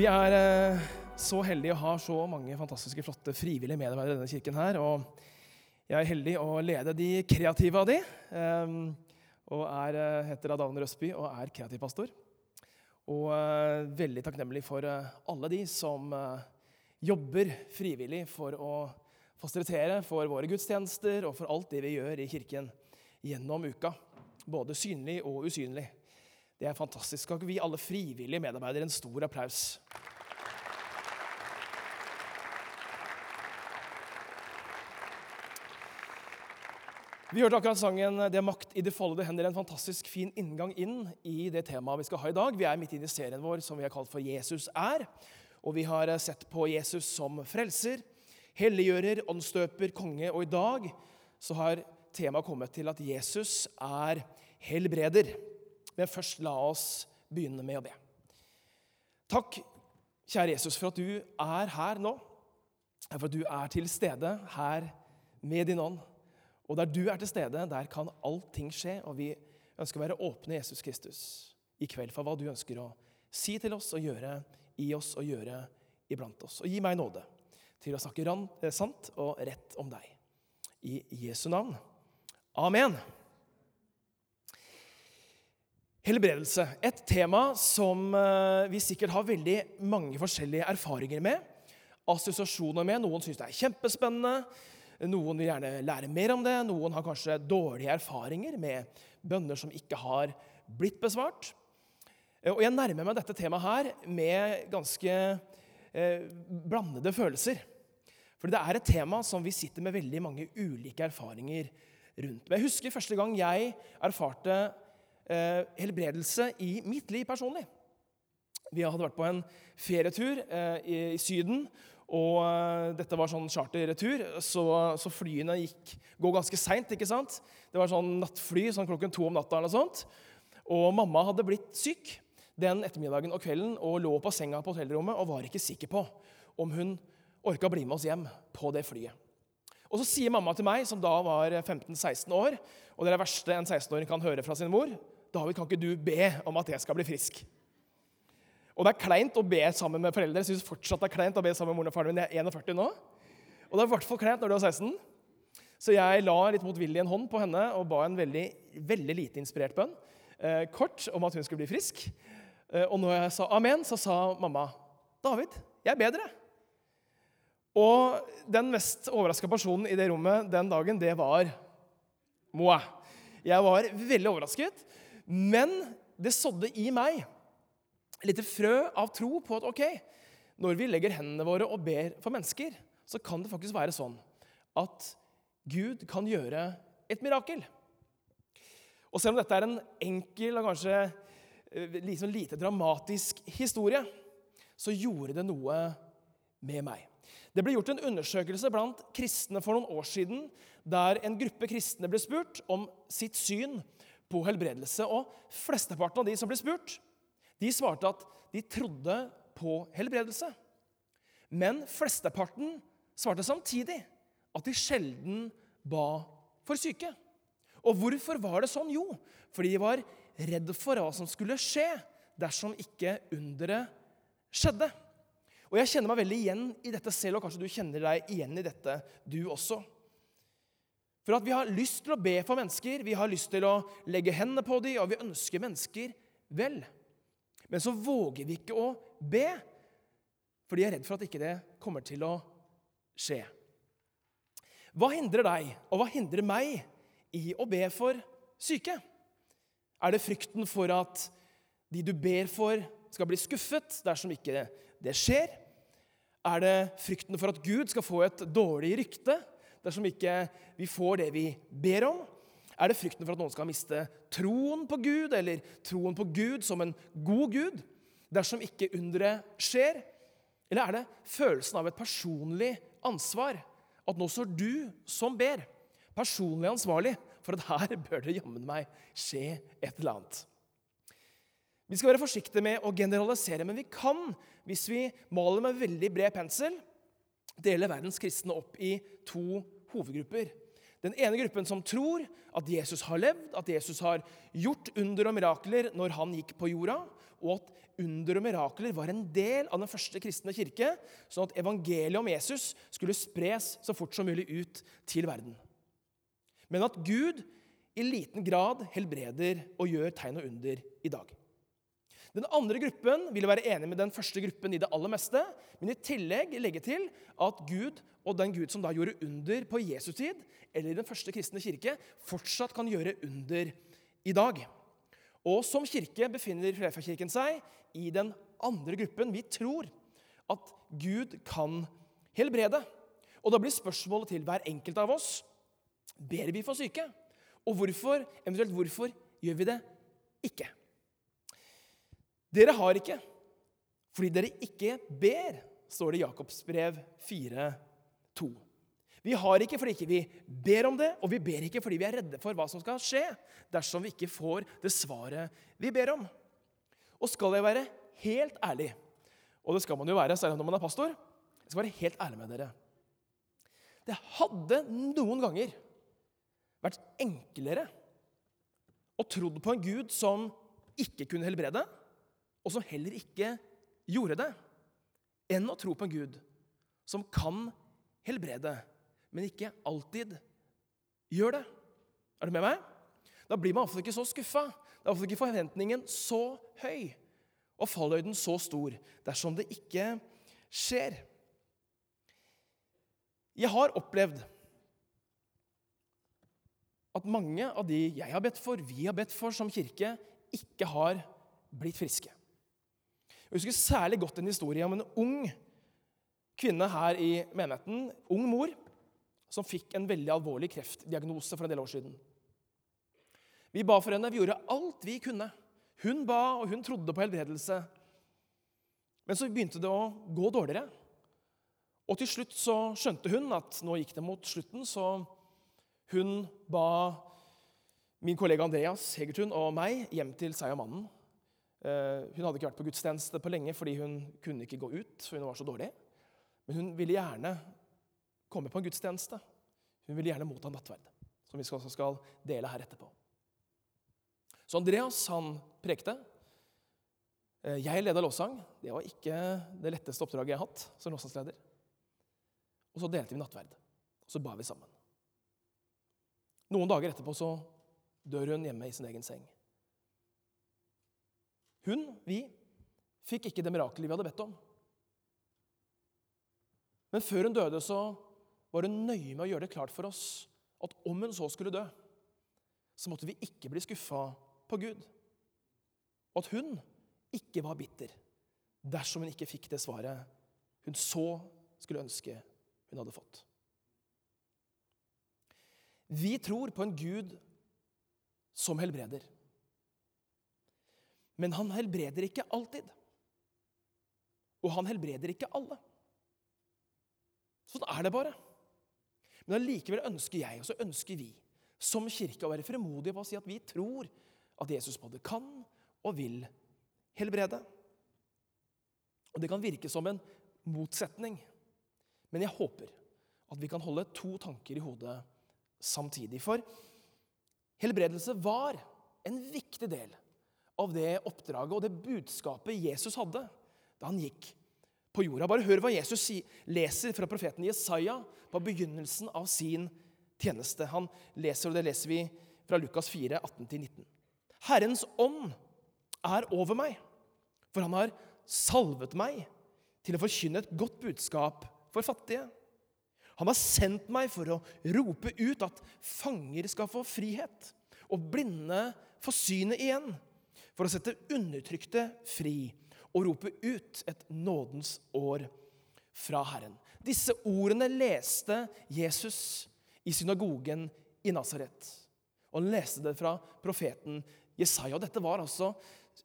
Vi er eh, så heldige å ha så mange fantastiske, flotte frivillige medarbeidere i denne kirken her. Og jeg er heldig å lede de kreative av de. eh, og er, eh, heter Adavne Røsby og er kreativpastor. Og eh, veldig takknemlig for alle de som jobber frivillig for å fasilitere for våre gudstjenester og for alt det vi gjør i kirken gjennom uka. Både synlig og usynlig. Det er fantastisk. Skal ikke vi alle frivillige medarbeidere en stor applaus? Vi hørte akkurat sangen 'Det er makt i det foldede hender'. En fantastisk fin inngang inn i det temaet vi skal ha i dag. Vi er midt inne i serien vår som vi har kalt for 'Jesus er'. Og vi har sett på Jesus som frelser, helliggjører, åndsdøper, konge. Og i dag så har temaet kommet til at Jesus er helbreder. Men først la oss begynne med å be. Takk, kjære Jesus, for at du er her nå. For at du er til stede her med din ånd. Og der du er til stede, der kan allting skje. Og vi ønsker å være åpne Jesus Kristus i kveld for hva du ønsker å si til oss og gjøre i oss og gjøre iblant oss. Og gi meg nåde til å snakke eh, sant og rett om deg. I Jesu navn. Amen. Helbredelse. Et tema som eh, vi sikkert har veldig mange forskjellige erfaringer med. Assosiasjoner med. Noen syns det er kjempespennende. Noen vil gjerne lære mer om det. Noen har kanskje dårlige erfaringer med bønner som ikke har blitt besvart. Eh, Og jeg nærmer meg dette temaet her med ganske eh, blandede følelser. For det er et tema som vi sitter med veldig mange ulike erfaringer rundt. Men jeg husker første gang jeg erfarte eh, helbredelse i mitt liv personlig. Vi hadde vært på en ferietur eh, i, Syden. Og eh, dette var sånn charterretur, så, så flyene gikk, går ganske seint. Det var sånn nattfly sånn klokken to om natta. eller sånt. Og mamma hadde blitt syk den ettermiddagen og kvelden og lå på senga på hotellrommet og var ikke sikker på om hun orka bli med oss hjem på det flyet. Og så sier mamma til meg, som da var 15-16 år, og det er det verste en 16-åring kan høre fra sin mor, David, kan ikke du be om at jeg skal bli frisk? Og det er kleint å be sammen med foreldre. Jeg synes fortsatt det er kleint å be sammen med moren og faren min. Jeg er 41 nå. Og det er i hvert fall kleint når du er 16. Så jeg la litt motvillig en hånd på henne og ba en veldig, veldig lite inspirert bønn. Eh, kort om at hun skulle bli frisk. Eh, og når jeg sa amen, så sa mamma, 'David, jeg er bedre.' Og den mest overraska personen i det rommet den dagen, det var Moa. Jeg var veldig overrasket, men det sådde i meg et lite frø av tro på at ok, når vi legger hendene våre og ber for mennesker, så kan det faktisk være sånn at Gud kan gjøre et mirakel. Og selv om dette er en enkel og kanskje eh, liksom lite dramatisk historie, så gjorde det noe med meg. Det ble gjort en undersøkelse blant kristne for noen år siden, der en gruppe kristne ble spurt om sitt syn på helbredelse. Og flesteparten av de som ble spurt, de svarte at de trodde på helbredelse. Men flesteparten svarte samtidig at de sjelden ba for syke. Og hvorfor var det sånn? Jo, fordi de var redd for hva som skulle skje dersom ikke underet skjedde. Og jeg kjenner meg veldig igjen i dette selv, og kanskje du kjenner deg igjen i dette, du også. For at vi har lyst til å be for mennesker, vi har lyst til å legge hendene på dem, og vi ønsker mennesker vel. Men så våger vi ikke å be, for de er redd for at ikke det kommer til å skje. Hva hindrer deg, og hva hindrer meg, i å be for syke? Er det frykten for at de du ber for, skal bli skuffet dersom ikke det skjer? Er det frykten for at Gud skal få et dårlig rykte dersom ikke vi får det vi ber om? Er det frykten for at noen skal miste troen på Gud, eller troen på Gud som en god Gud, dersom ikke underet skjer? Eller er det følelsen av et personlig ansvar? At nå står du som ber, personlig ansvarlig for at her bør det jammen meg skje et eller annet. Vi skal være forsiktige med å generalisere, men vi kan, hvis vi maler med veldig bred pensel, dele verdens kristne opp i to hovedgrupper. Den ene gruppen som tror at Jesus har levd, at Jesus har gjort under og mirakler når han gikk på jorda, og at under og mirakler var en del av den første kristne kirke, sånn at evangeliet om Jesus skulle spres så fort som mulig ut til verden. Men at Gud i liten grad helbreder og gjør tegn og under i dag. Den andre gruppen ville være enig med den første gruppen i det aller meste, men i tillegg legge til at Gud og den Gud som da gjorde under på Jesu tid, eller i den første kristne kirke, fortsatt kan gjøre under i dag. Og som kirke befinner Filadelfia-kirken seg i den andre gruppen. Vi tror at Gud kan helbrede. Og da blir spørsmålet til hver enkelt av oss ber vi for syke. Og hvorfor, eventuelt hvorfor, gjør vi det ikke? Dere har ikke fordi dere ikke ber, står det i Jakobs brev 4,2. Vi har ikke fordi vi ber om det, og vi ber ikke fordi vi er redde for hva som skal skje dersom vi ikke får det svaret vi ber om. Og skal jeg være helt ærlig, og det skal man jo være særlig når man er pastor Jeg skal være helt ærlig med dere. Det hadde noen ganger vært enklere å trodd på en Gud som ikke kunne helbrede, og som heller ikke gjorde det, enn å tro på en Gud som kan helbrede, men ikke alltid gjør det. Er du med meg? Da blir man iallfall ikke så skuffa. Da er ikke forventningen så høy og fallhøyden så stor dersom det ikke skjer. Jeg har opplevd at mange av de jeg har bedt for, vi har bedt for som kirke, ikke har blitt friske. Jeg husker særlig godt en historie om en ung kvinne her i menigheten, ung mor, som fikk en veldig alvorlig kreftdiagnose for en del år siden. Vi ba for henne, vi gjorde alt vi kunne. Hun ba, og hun trodde på helbredelse. Men så begynte det å gå dårligere. Og til slutt så skjønte hun at nå gikk det mot slutten, så hun ba min kollega Andreas Hegertun og meg hjem til seg og mannen. Eh, hun hadde ikke vært på gudstjeneste på lenge fordi hun kunne ikke gå ut, for hun var så dårlig. Men hun ville gjerne komme på en gudstjeneste. Hun ville gjerne motta nattverd, som vi også skal dele her etterpå. Så Andreas han prekte. Eh, jeg leda lovsang. Det var ikke det letteste oppdraget jeg har hatt som lovsangsleder. Og så delte vi nattverd. Og så ba vi sammen. Noen dager etterpå så dør hun hjemme i sin egen seng. Hun, vi, fikk ikke det mirakelet vi hadde bedt om. Men før hun døde, så var hun nøye med å gjøre det klart for oss at om hun så skulle dø, så måtte vi ikke bli skuffa på Gud. Og at hun ikke var bitter dersom hun ikke fikk det svaret hun så skulle ønske hun hadde fått. Vi tror på en Gud som helbreder. Men han helbreder ikke alltid. Og han helbreder ikke alle. Sånn er det bare. Men allikevel ønsker jeg, og så ønsker vi, som kirke å være fremodige på å si at vi tror at Jesus både kan og vil helbrede. Og Det kan virke som en motsetning, men jeg håper at vi kan holde to tanker i hodet samtidig. For helbredelse var en viktig del av det oppdraget og det budskapet Jesus hadde da han gikk på jorda. Bare hør hva Jesus leser fra profeten Jesaja på begynnelsen av sin tjeneste. Han leser, og Det leser vi fra Lukas 4, 18-19. Herrens ånd er over meg, for han har salvet meg til å forkynne et godt budskap for fattige. Han har sendt meg for å rope ut at fanger skal få frihet, og blinde få synet igjen for å sette undertrykte fri og rope ut et nådens år fra Herren. Disse ordene leste Jesus i synagogen i Nasaret. Og han leste det fra profeten Jesaja. Dette var altså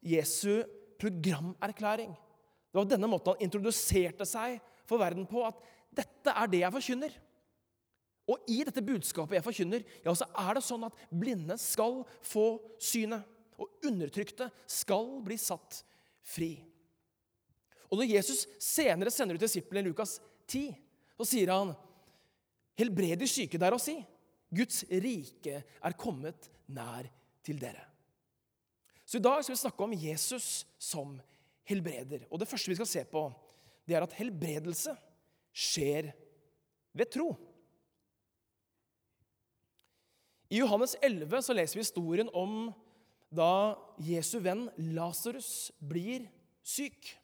Jesu programerklæring. Det var denne måten han introduserte seg for verden på. At dette er det jeg forkynner. Og i dette budskapet jeg forkynner, ja, så er det sånn at blinde skal få synet og undertrykte skal bli satt fri. Og Når Jesus senere sender ut disiplene i Lukas 10, så sier han Helbred de syke der og si. Guds rike er kommet nær til dere. Så I dag skal vi snakke om Jesus som helbreder. Og Det første vi skal se på, det er at helbredelse skjer ved tro. I Johannes 11 så leser vi historien om da Jesu venn Lasarus blir syk.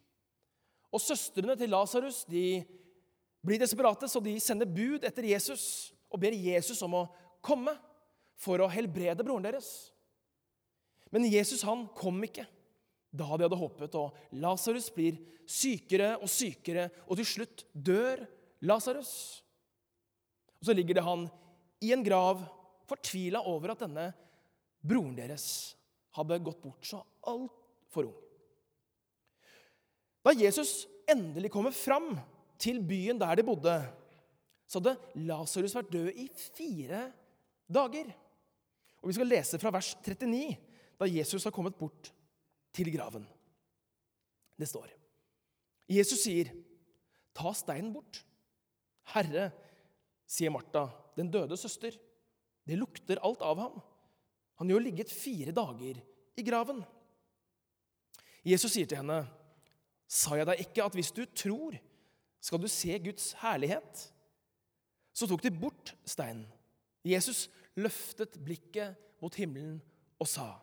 Og Søstrene til Lasarus blir desperate, så de sender bud etter Jesus og ber Jesus om å komme for å helbrede broren deres. Men Jesus han kom ikke da de hadde håpet, og Lasarus blir sykere og sykere, og til slutt dør Lasarus. Og så ligger det han i en grav, fortvila over at denne broren deres hadde gått bort så altfor ung. Da Jesus endelig kommer fram til byen der de bodde, så hadde Lasarus vært død i fire dager. Og Vi skal lese fra vers 39, da Jesus har kommet bort til graven. Det står Jesus sier, 'Ta steinen bort.' 'Herre', sier Martha, den døde søster, 'det lukter alt av ham.' Han har jo ligget fire dager i graven. Jesus sier til henne, 'Sa jeg deg ikke at hvis du tror, skal du se Guds herlighet?' Så tok de bort steinen. Jesus løftet blikket mot himmelen og sa,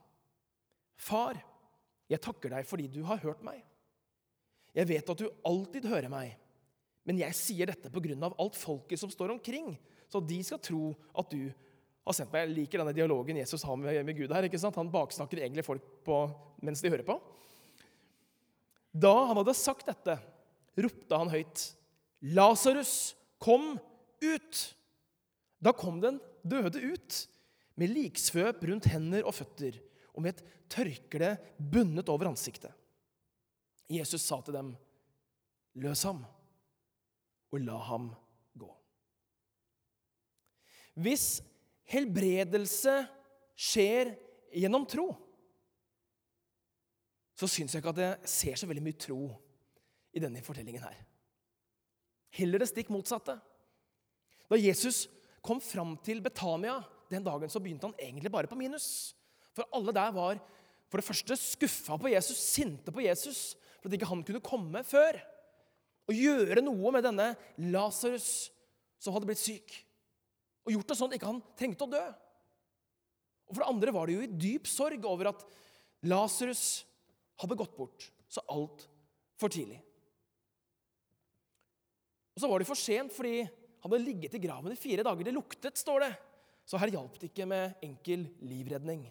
'Far, jeg takker deg fordi du har hørt meg.' 'Jeg vet at du alltid hører meg, men jeg sier dette på grunn av alt folket som står omkring,' 'så de skal tro at du har sendt meg.' Jeg liker denne dialogen Jesus har med Gud her. ikke sant? Han baksnakker egentlig folk på, mens de hører på. Da han hadde sagt dette, ropte han høyt, 'Lasarus, kom ut!' Da kom den døde ut, med liksvøp rundt hender og føtter og med et tørkle bundet over ansiktet. Jesus sa til dem, 'Løs ham, og la ham gå'. Hvis helbredelse skjer gjennom tro, så syns jeg ikke at jeg ser så veldig mye tro i denne fortellingen her. Heller det stikk motsatte. Da Jesus kom fram til Betania den dagen, så begynte han egentlig bare på minus. For alle der var for det første skuffa på Jesus, sinte på Jesus, for at ikke han kunne komme før og gjøre noe med denne Lasarus som hadde blitt syk. Og gjort det sånn at ikke han trengte å dø. Og For det andre var det jo i dyp sorg over at Lasarus hadde gått bort så altfor tidlig. Og så var det for sent fordi han hadde ligget i graven i fire dager. Det luktet, står det. Så her hjalp det ikke med enkel livredning.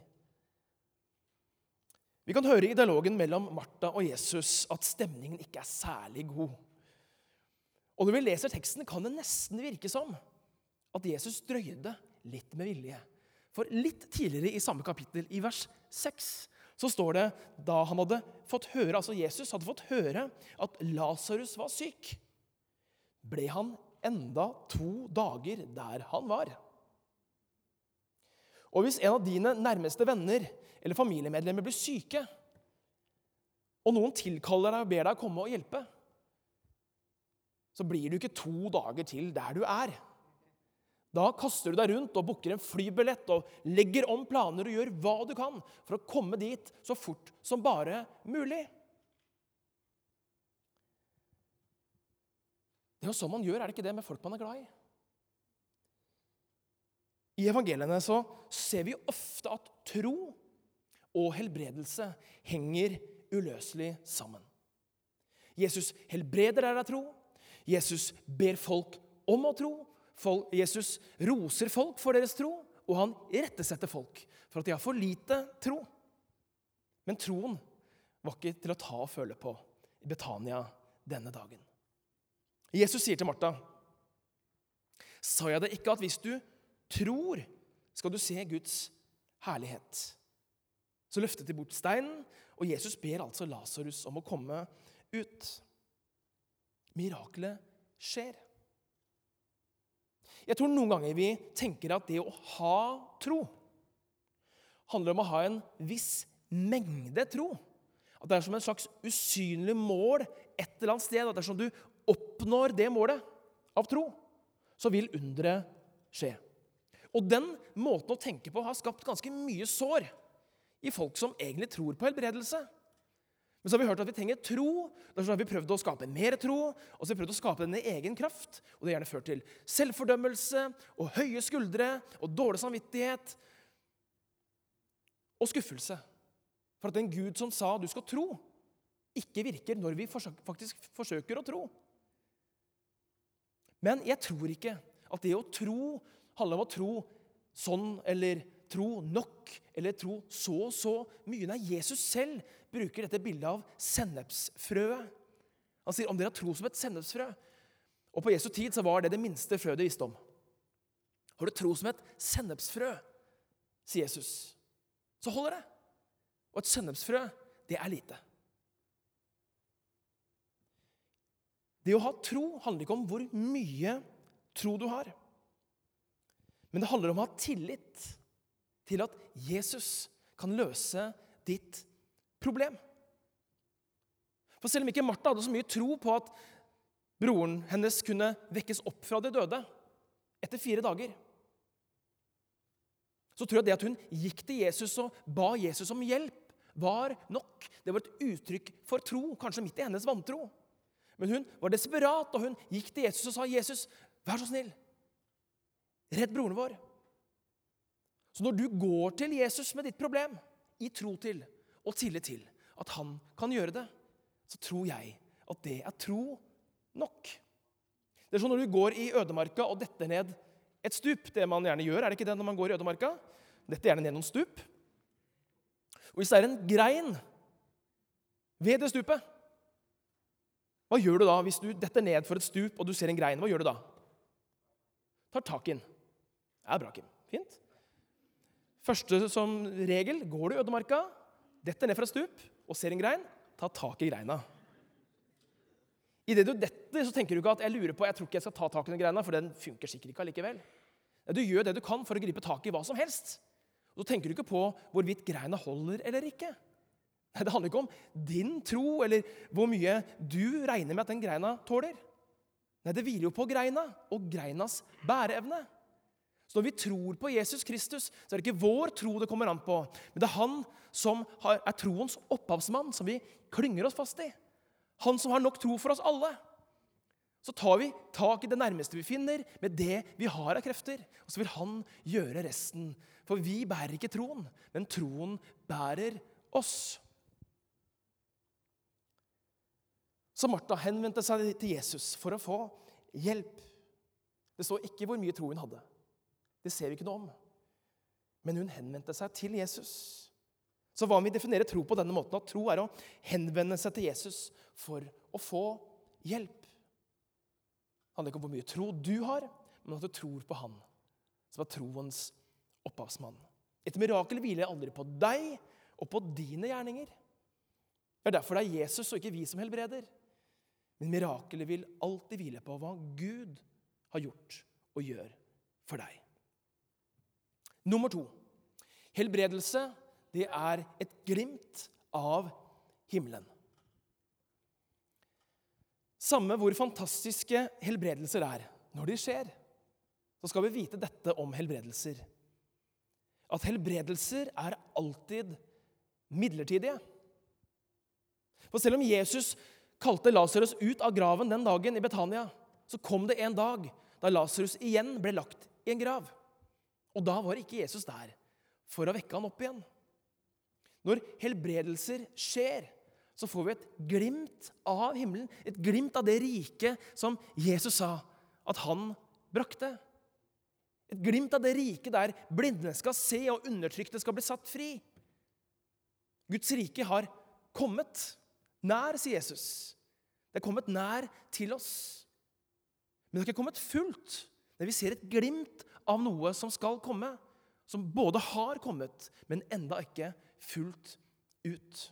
Vi kan høre i dialogen mellom Martha og Jesus at stemningen ikke er særlig god. Og Når vi leser teksten, kan det nesten virke som at Jesus drøyde litt med vilje. For litt tidligere i samme kapittel, i vers 6, så står det da han hadde fått høre, altså Jesus hadde fått høre at Lasarus var syk, ble han enda to dager der han var. Og hvis en av dine nærmeste venner eller familiemedlemmer blir syke, og noen tilkaller deg og ber deg komme og hjelpe, så blir du ikke to dager til der du er. Da kaster du deg rundt og booker en flybillett og legger om planer og gjør hva du kan for å komme dit så fort som bare mulig. Det er jo sånn man gjør, er det ikke det, med folk man er glad i? I evangeliene så ser vi ofte at tro og helbredelse henger uløselig sammen. Jesus helbreder deg av tro. Jesus ber folk om å tro. Jesus roser folk for deres tro, og han rettesetter folk for at de har for lite tro. Men troen var ikke til å ta og føle på i Betania denne dagen. Jesus sier til Martha, 'Sa jeg det ikke at hvis du tror, skal du se Guds herlighet?' Så løftet de bort steinen, og Jesus ber altså Lasarus om å komme ut. Miraklet skjer. Jeg tror noen ganger vi tenker at det å ha tro handler om å ha en viss mengde tro. At det er som en slags usynlig mål et eller annet sted. At dersom du oppnår det målet av tro, så vil underet skje. Og den måten å tenke på har skapt ganske mye sår i folk som egentlig tror på helbredelse. Men så har vi hørt at vi trenger tro. Derfor har vi prøvd å skape mer tro. Og så har vi prøvd å skape den i egen kraft. Og det har gjerne ført til selvfordømmelse og høye skuldre og dårlig samvittighet og skuffelse. For at den Gud som sa du skal tro, ikke virker når vi faktisk forsøker å tro. Men jeg tror ikke at det å tro handler om å tro sånn eller tro nok eller tro så og så mye. Nei, Jesus selv bruker dette bildet av sennepsfrøet. Han sier om dere har tro som et sennepsfrø. Og På Jesu tid så var det det minste frøet de visste om. Har du tro som et sennepsfrø, sier Jesus, så holder det. Og et sennepsfrø, det er lite. Det å ha tro handler ikke om hvor mye tro du har. Men det handler om å ha tillit til at Jesus kan løse ditt problem. For selv om ikke Martha hadde så mye tro på at broren hennes kunne vekkes opp fra de døde etter fire dager, så tror jeg det at hun gikk til Jesus og ba Jesus om hjelp, var nok. Det var et uttrykk for tro, kanskje midt i hennes vantro. Men hun var desperat, og hun gikk til Jesus og sa, 'Jesus, vær så snill, redd broren vår.' Så når du går til Jesus med ditt problem, i tro til og tillit til at han kan gjøre det, så tror jeg at det er tro nok. Det er sånn Når du går i ødemarka og detter ned et stup Det man gjerne gjør, er det ikke det når man går i ødemarka? Detter gjerne ned noen stup. Og Hvis det er en grein ved det stupet, hva gjør du da hvis du detter ned for et stup og du ser en grein? Hva gjør du da? Tar tak i den. Det er bra, Kim. Fint. Første som regel går du i ødemarka, detter ned fra stup og ser en grein, ta tak i greina. Idet du detter, så tenker du ikke at jeg lurer på, jeg tror ikke jeg skal ta tak i den greina, for den funker sikkert ikke allikevel. Du gjør det du kan for å gripe tak i hva som helst. Og Så tenker du ikke på hvorvidt greina holder eller ikke. Det handler ikke om din tro eller hvor mye du regner med at den greina tåler. Nei, Det hviler jo på greina og greinas bæreevne. Så når vi tror på Jesus Kristus, så er det ikke vår tro det kommer an på, men det er han som er troens opphavsmann, som vi klynger oss fast i. Han som har nok tro for oss alle. Så tar vi tak i det nærmeste vi finner, med det vi har av krefter. Og så vil han gjøre resten. For vi bærer ikke troen, men troen bærer oss. Så Martha henvendte seg til Jesus for å få hjelp. Det står ikke hvor mye tro hun hadde. Det ser vi ikke noe om. Men hun henvendte seg til Jesus. Så hva om vi definerer tro på denne måten? At tro er å henvende seg til Jesus for å få hjelp. Det handler ikke om hvor mye tro du har, men at du tror på Han, som er troens opphavsmann. Et mirakel hviler aldri på deg og på dine gjerninger. Det er derfor det er Jesus og ikke vi som helbreder. Men mirakelet vil alltid hvile på hva Gud har gjort og gjør for deg. Nummer to helbredelse det er et glimt av himmelen. Samme hvor fantastiske helbredelser er, når de skjer, så skal vi vite dette om helbredelser. At helbredelser er alltid midlertidige. For selv om Jesus kalte Lasarus ut av graven den dagen i Betania, så kom det en dag da Lasarus igjen ble lagt i en grav. Og da var ikke Jesus der for å vekke han opp igjen. Når helbredelser skjer, så får vi et glimt av himmelen. Et glimt av det riket som Jesus sa at han brakte. Et glimt av det riket der blindene skal se og undertrykte skal bli satt fri. Guds rike har kommet nær, sier Jesus. Det er kommet nær til oss. Men det har ikke kommet fullt. Men vi ser et glimt av noe som skal komme. Som både har kommet, men enda ikke fullt ut.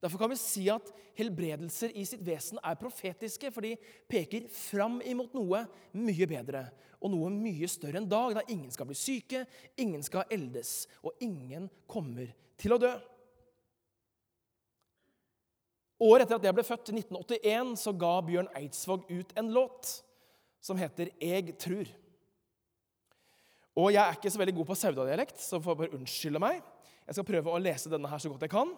Derfor kan vi si at helbredelser i sitt vesen er profetiske, for de peker fram imot noe mye bedre og noe mye større enn dag, da ingen skal bli syke, ingen skal eldes, og ingen kommer til å dø. Året etter at jeg ble født, i 1981, så ga Bjørn Eidsvåg ut en låt som heter 'Eg trur'. Og jeg er ikke så veldig god på saudadialekt, så får jeg bare unnskylde meg. Jeg skal prøve å lese denne her så godt jeg kan.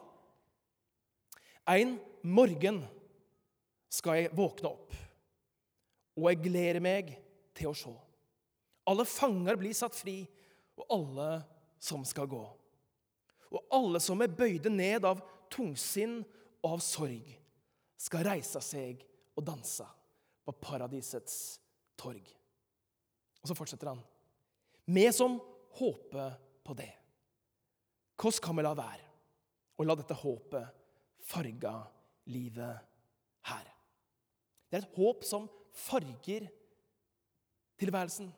Ein morgen skal jeg våkne opp, og jeg gleder meg til å se. Alle fanger blir satt fri, og alle som skal gå. Og alle som er bøyde ned av tungsinn og av sorg, skal reise seg og danse på paradisets torg. Og så fortsetter han. Vi som håper på det. Hvordan kan vi la være å la dette håpet farge livet her? Det er et håp som farger tilværelsen.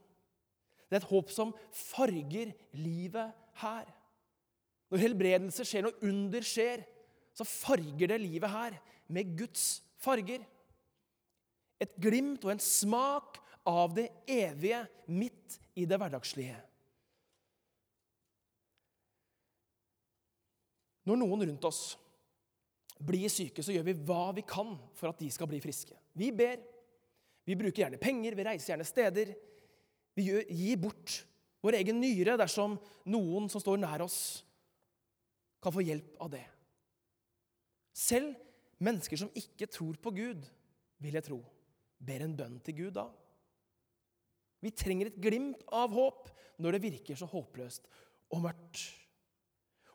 Det er et håp som farger livet her. Når helbredelse skjer, når under skjer, så farger det livet her med Guds farger. Et glimt og en smak av det evige midt i det hverdagslige. Når noen rundt oss blir syke, så gjør vi hva vi kan for at de skal bli friske. Vi ber, vi bruker gjerne penger, vi reiser gjerne steder. Vi gjør, gir bort vår egen nyre dersom noen som står nær oss, kan få hjelp av det. Selv mennesker som ikke tror på Gud, vil jeg tro, ber en bønn til Gud da. Vi trenger et glimt av håp når det virker så håpløst og mørkt.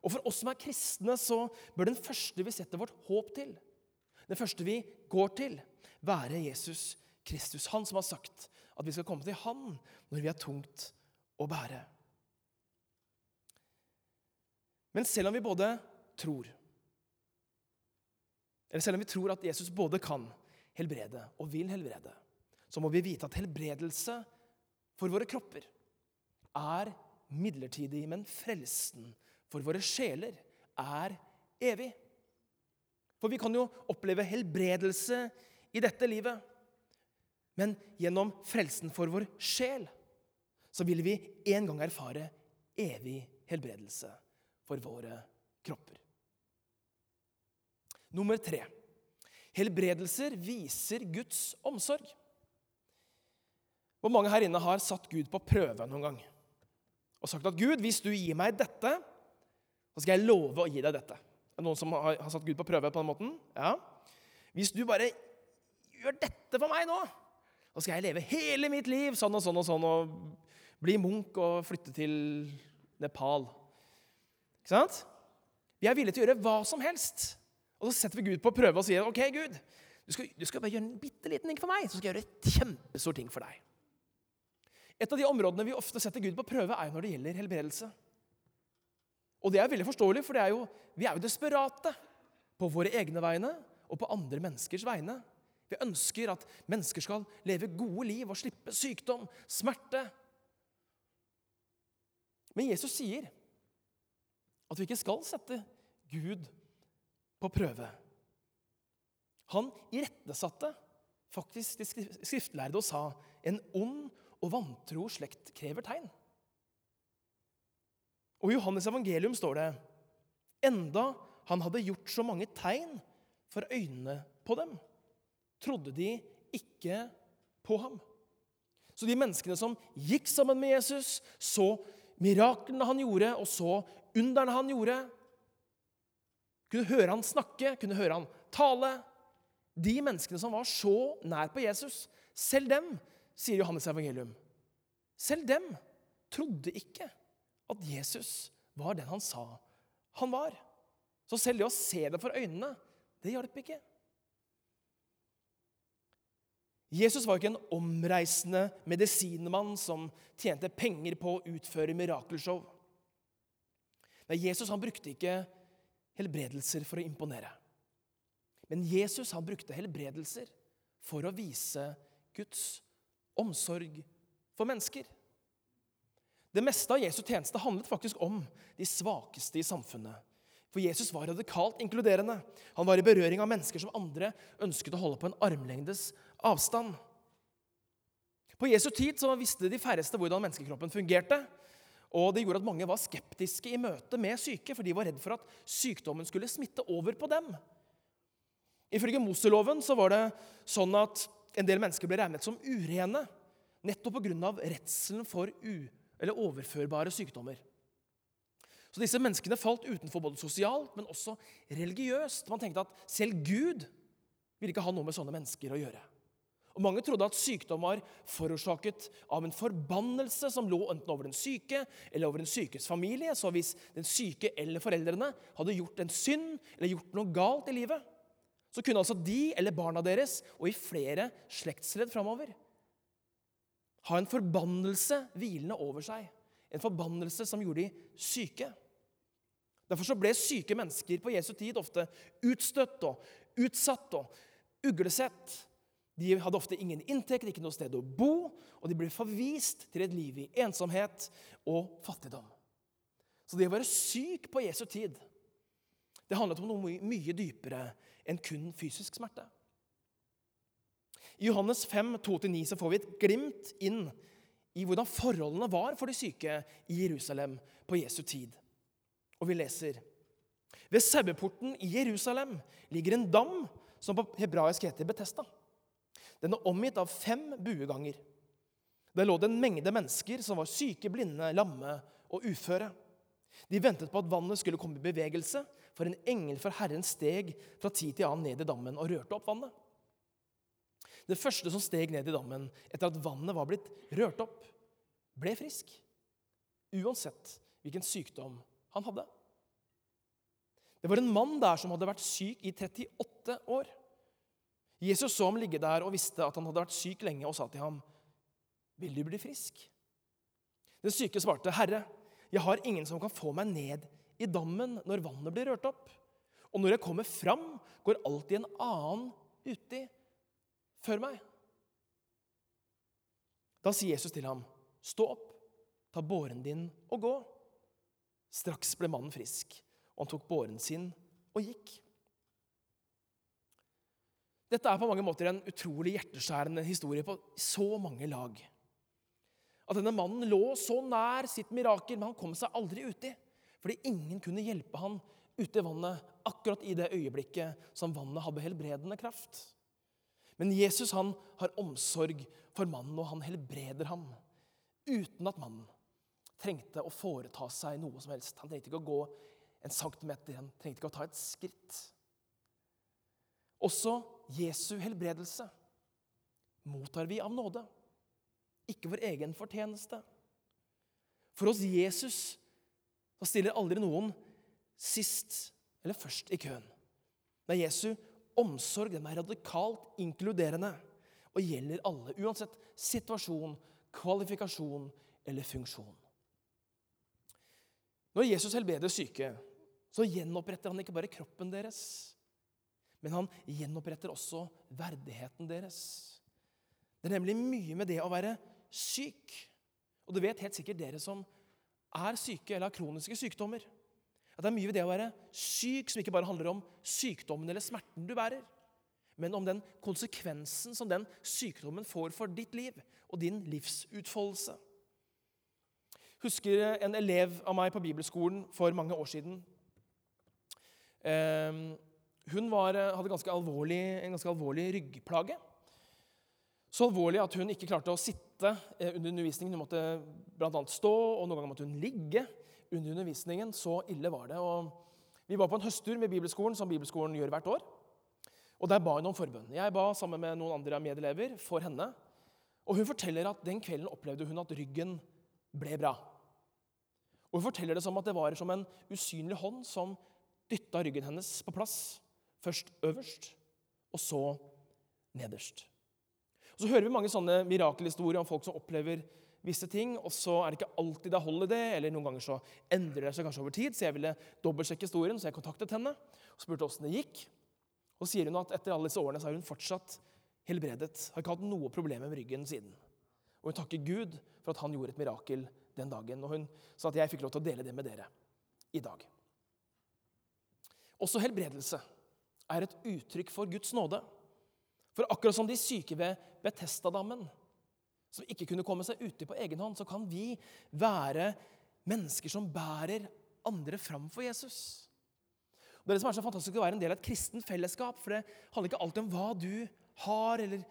Og For oss som er kristne, så bør den første vi setter vårt håp til, den første vi går til, være Jesus Kristus. Han som har sagt at vi skal komme til Han når vi er tungt å bære. Men selv om vi både tror Eller selv om vi tror at Jesus både kan helbrede og vil helbrede, så må vi vite at helbredelse for våre kropper er midlertidig, men frelsen for våre sjeler er evig. For vi kan jo oppleve helbredelse i dette livet, men gjennom frelsen for vår sjel så vil vi en gang erfare evig helbredelse for våre kropper. Nummer tre. Helbredelser viser Guds omsorg. Hvor mange her inne har satt Gud på prøve noen gang? Og sagt at 'Gud, hvis du gir meg dette, så skal jeg love å gi deg dette'. Er det noen som har, satt Gud på prøve på den måten? Ja. Hvis du bare gjør dette for meg nå, så skal jeg leve hele mitt liv sånn og sånn og sånn og bli munk og flytte til Nepal. Ikke sant? Vi er villige til å gjøre hva som helst. Og så setter vi Gud på prøve og sier, 'OK, Gud, du skal, du skal bare gjøre en bitte liten ting for meg, så skal jeg gjøre et kjempestor ting for deg.' Et av de områdene vi ofte setter Gud på prøve, er jo når det gjelder helbredelse. Og det er veldig forståelig, for er jo, vi er jo desperate på våre egne vegne og på andre menneskers vegne. Vi ønsker at mennesker skal leve gode liv og slippe sykdom, smerte. Men Jesus sier at vi ikke skal sette Gud på prøve. Han irettesatte faktisk de skriftlærde og sa en ond og vantro slekt krever tegn. Og I Johannes evangelium står det enda han hadde gjort så mange tegn for øynene på dem, trodde de ikke på ham. Så de menneskene som gikk sammen med Jesus, så miraklene han gjorde, og så underne han gjorde, kunne høre han snakke, kunne høre han tale De menneskene som var så nær på Jesus, selv dem sier Johannes evangelium. Selv dem trodde ikke at Jesus var den han sa han var. Så selv det å se det for øynene, det hjalp ikke. Jesus var ikke en omreisende medisinmann som tjente penger på å utføre mirakelshow. Nei, Jesus han brukte ikke helbredelser for å imponere. Men Jesus han brukte helbredelser for å vise Guds omsorg for mennesker. Det meste av Jesu tjeneste handlet faktisk om de svakeste i samfunnet. For Jesus var radikalt inkluderende. Han var i berøring av mennesker som andre ønsket å holde på en armlengdes avstand. På Jesu tid så visste de færreste hvordan menneskekroppen fungerte. Og Det gjorde at mange var skeptiske i møte med syke, for de var redd for at sykdommen skulle smitte over på dem. Ifølge Moseloven så var det sånn at en del mennesker ble regnet som urene nettopp pga. redselen for eller overførbare sykdommer. Så disse menneskene falt utenfor både sosialt, men også religiøst. Man tenkte at selv Gud ville ikke ha noe med sånne mennesker å gjøre. Og Mange trodde at sykdom var forårsaket av en forbannelse som lå enten over den syke eller over den sykes familie. Så hvis den syke eller foreldrene hadde gjort en synd eller gjort noe galt i livet, så kunne altså de eller barna deres, og i flere slektsledd framover, ha en forbannelse hvilende over seg. En forbannelse som gjorde de syke. Derfor så ble syke mennesker på Jesu tid ofte utstøtt og utsatt og uglesett. De hadde ofte ingen inntekt, ikke noe sted å bo, og de ble forvist til et liv i ensomhet og fattigdom. Så det å være syk på Jesu tid det handlet om noe mye dypere enn kun fysisk smerte. I Johannes 5, 2-9 så får vi et glimt inn i hvordan forholdene var for de syke i Jerusalem på Jesu tid. Og vi leser Ved saueporten i Jerusalem ligger en dam som på hebraisk heter Betesta. Den er omgitt av fem bueganger. Der lå det en mengde mennesker som var syke, blinde, lamme og uføre. De ventet på at vannet skulle komme i bevegelse, for en engel for Herren steg fra tid til annen ned i dammen og rørte opp vannet. Det første som steg ned i dammen etter at vannet var blitt rørt opp, ble frisk. Uansett hvilken sykdom han hadde. Det var en mann der som hadde vært syk i 38 år. Jesus så ham ligge der og visste at han hadde vært syk lenge, og sa til ham, 'Vil du bli frisk?' Den syke svarte, 'Herre, jeg har ingen som kan få meg ned i dammen når vannet blir rørt opp.' 'Og når jeg kommer fram, går alltid en annen uti før meg.' Da sier Jesus til ham, 'Stå opp, ta båren din og gå.' Straks ble mannen frisk, og han tok båren sin og gikk. Dette er på mange måter en utrolig hjerteskjærende historie på så mange lag. At denne mannen lå så nær sitt mirakel, men han kom seg aldri uti. Fordi ingen kunne hjelpe han ute i vannet akkurat i det øyeblikket som vannet hadde helbredende kraft. Men Jesus han har omsorg for mannen, og han helbreder ham uten at mannen trengte å foreta seg noe som helst. Han trengte ikke å gå en centimeter, han trengte ikke å ta et skritt. Også Jesu helbredelse mottar vi av nåde, ikke vår egen fortjeneste. For hos Jesus så stiller aldri noen sist eller først i køen. Nei, Jesu omsorg den er radikalt inkluderende og gjelder alle, uansett situasjon, kvalifikasjon eller funksjon. Når Jesus helbreder syke, så gjenoppretter han ikke bare kroppen deres, men han gjenoppretter også verdigheten deres. Det er nemlig mye med det å være syk. Og det vet helt sikkert dere som er syke eller har kroniske sykdommer. At det er mye ved det å være syk som ikke bare handler om sykdommen eller smerten du bærer, men om den konsekvensen som den sykdommen får for ditt liv og din livsutfoldelse husker en elev av meg på bibelskolen for mange år siden. Ehm, hun var, hadde ganske en ganske alvorlig ryggplage. Så alvorlig at hun ikke klarte å sitte eh, under undervisningen. Hun måtte bl.a. stå, og noen ganger måtte hun ligge under undervisningen. Så ille var det. Og vi var på en høsttur med bibelskolen, som bibelskolen gjør hvert år. Og Der ba hun om forbønn. Jeg ba sammen med noen andre medelever for henne. Og Hun forteller at den kvelden opplevde hun at ryggen ble bra. Og Hun forteller det som at det var som en usynlig hånd som dytta ryggen hennes på plass. Først øverst, og så nederst. Og Så hører vi mange sånne mirakelhistorier om folk som opplever visse ting, og så er det ikke alltid det holder det, eller noen ganger så endrer det seg kanskje over tid. Så jeg ville dobbeltsjekke historien, så jeg kontaktet henne og spurte åssen det gikk. Og sier hun at etter alle disse årene så har hun fortsatt helbredet. Har ikke hatt noe problem med ryggen siden. Og hun takker Gud for at han gjorde et mirakel den dagen. Og hun sa at jeg fikk lov til å dele det med dere i dag. Også helbredelse er et uttrykk for Guds nåde. For akkurat som de syke ved Betestadammen, som ikke kunne komme seg uti på egen hånd, så kan vi være mennesker som bærer andre fram for Jesus. Det er det som er så fantastisk å være en del av et kristent fellesskap. For det handler ikke alltid om hva du har eller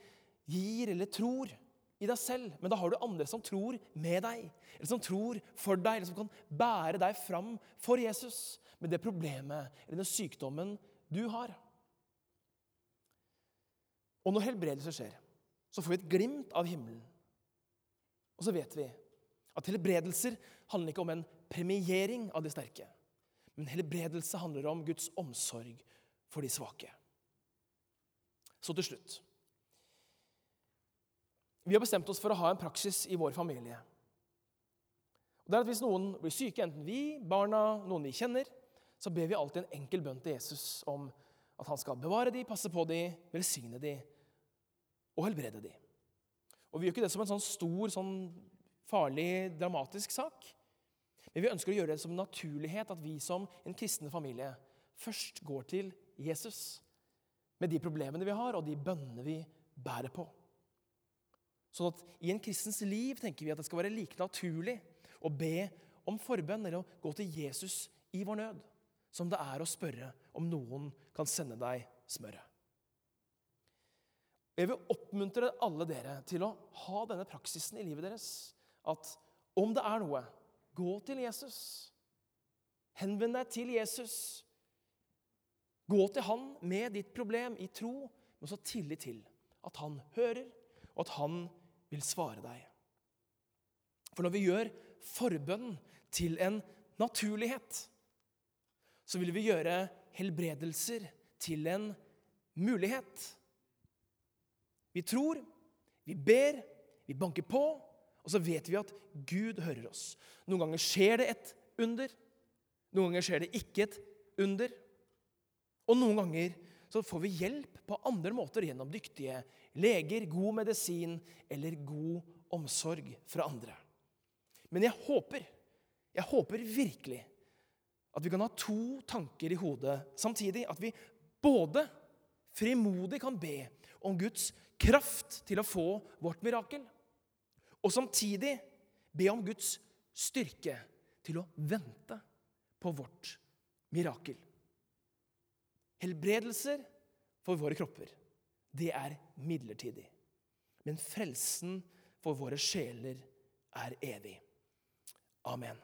gir eller tror i deg selv, men da har du andre som tror med deg, eller som tror for deg, eller som kan bære deg fram for Jesus med det problemet eller den sykdommen du har. Og når helbredelse skjer, så får vi et glimt av himmelen. Og så vet vi at helbredelser handler ikke om en premiering av de sterke, men helbredelse handler om Guds omsorg for de svake. Så til slutt. Vi har bestemt oss for å ha en praksis i vår familie. Og det er at Hvis noen blir syke, enten vi, barna, noen vi kjenner, så ber vi alltid en enkel bønn til Jesus om at han skal bevare de, passe på de, velsigne dem og helbrede dem. Og Vi gjør ikke det som en sånn stor, sånn farlig, dramatisk sak. Men vi ønsker å gjøre det som en naturlighet at vi som en kristen familie først går til Jesus med de problemene vi har, og de bønnene vi bærer på. Sånn at i en kristens liv tenker vi at det skal være like naturlig å be om forbønn eller å gå til Jesus i vår nød, som det er å spørre om noen kan sende deg smøret. Jeg vil oppmuntre alle dere til å ha denne praksisen i livet deres. At om det er noe, gå til Jesus. Henvend deg til Jesus. Gå til han med ditt problem i tro, men så tillit til at han hører, og at han vil svare deg. For når vi gjør forbønn til en naturlighet, så vil vi gjøre helbredelser til en mulighet. Vi tror, vi ber, vi banker på, og så vet vi at Gud hører oss. Noen ganger skjer det et under, noen ganger skjer det ikke et under. Og noen ganger så får vi hjelp på andre måter gjennom dyktige leger, god medisin eller god omsorg fra andre. Men jeg håper, jeg håper virkelig at vi kan ha to tanker i hodet samtidig. At vi både frimodig kan be om Guds kraft til å få vårt mirakel. Og samtidig be om Guds styrke til å vente på vårt mirakel. Helbredelser for våre kropper, det er midlertidig. Men frelsen for våre sjeler er evig. Amen.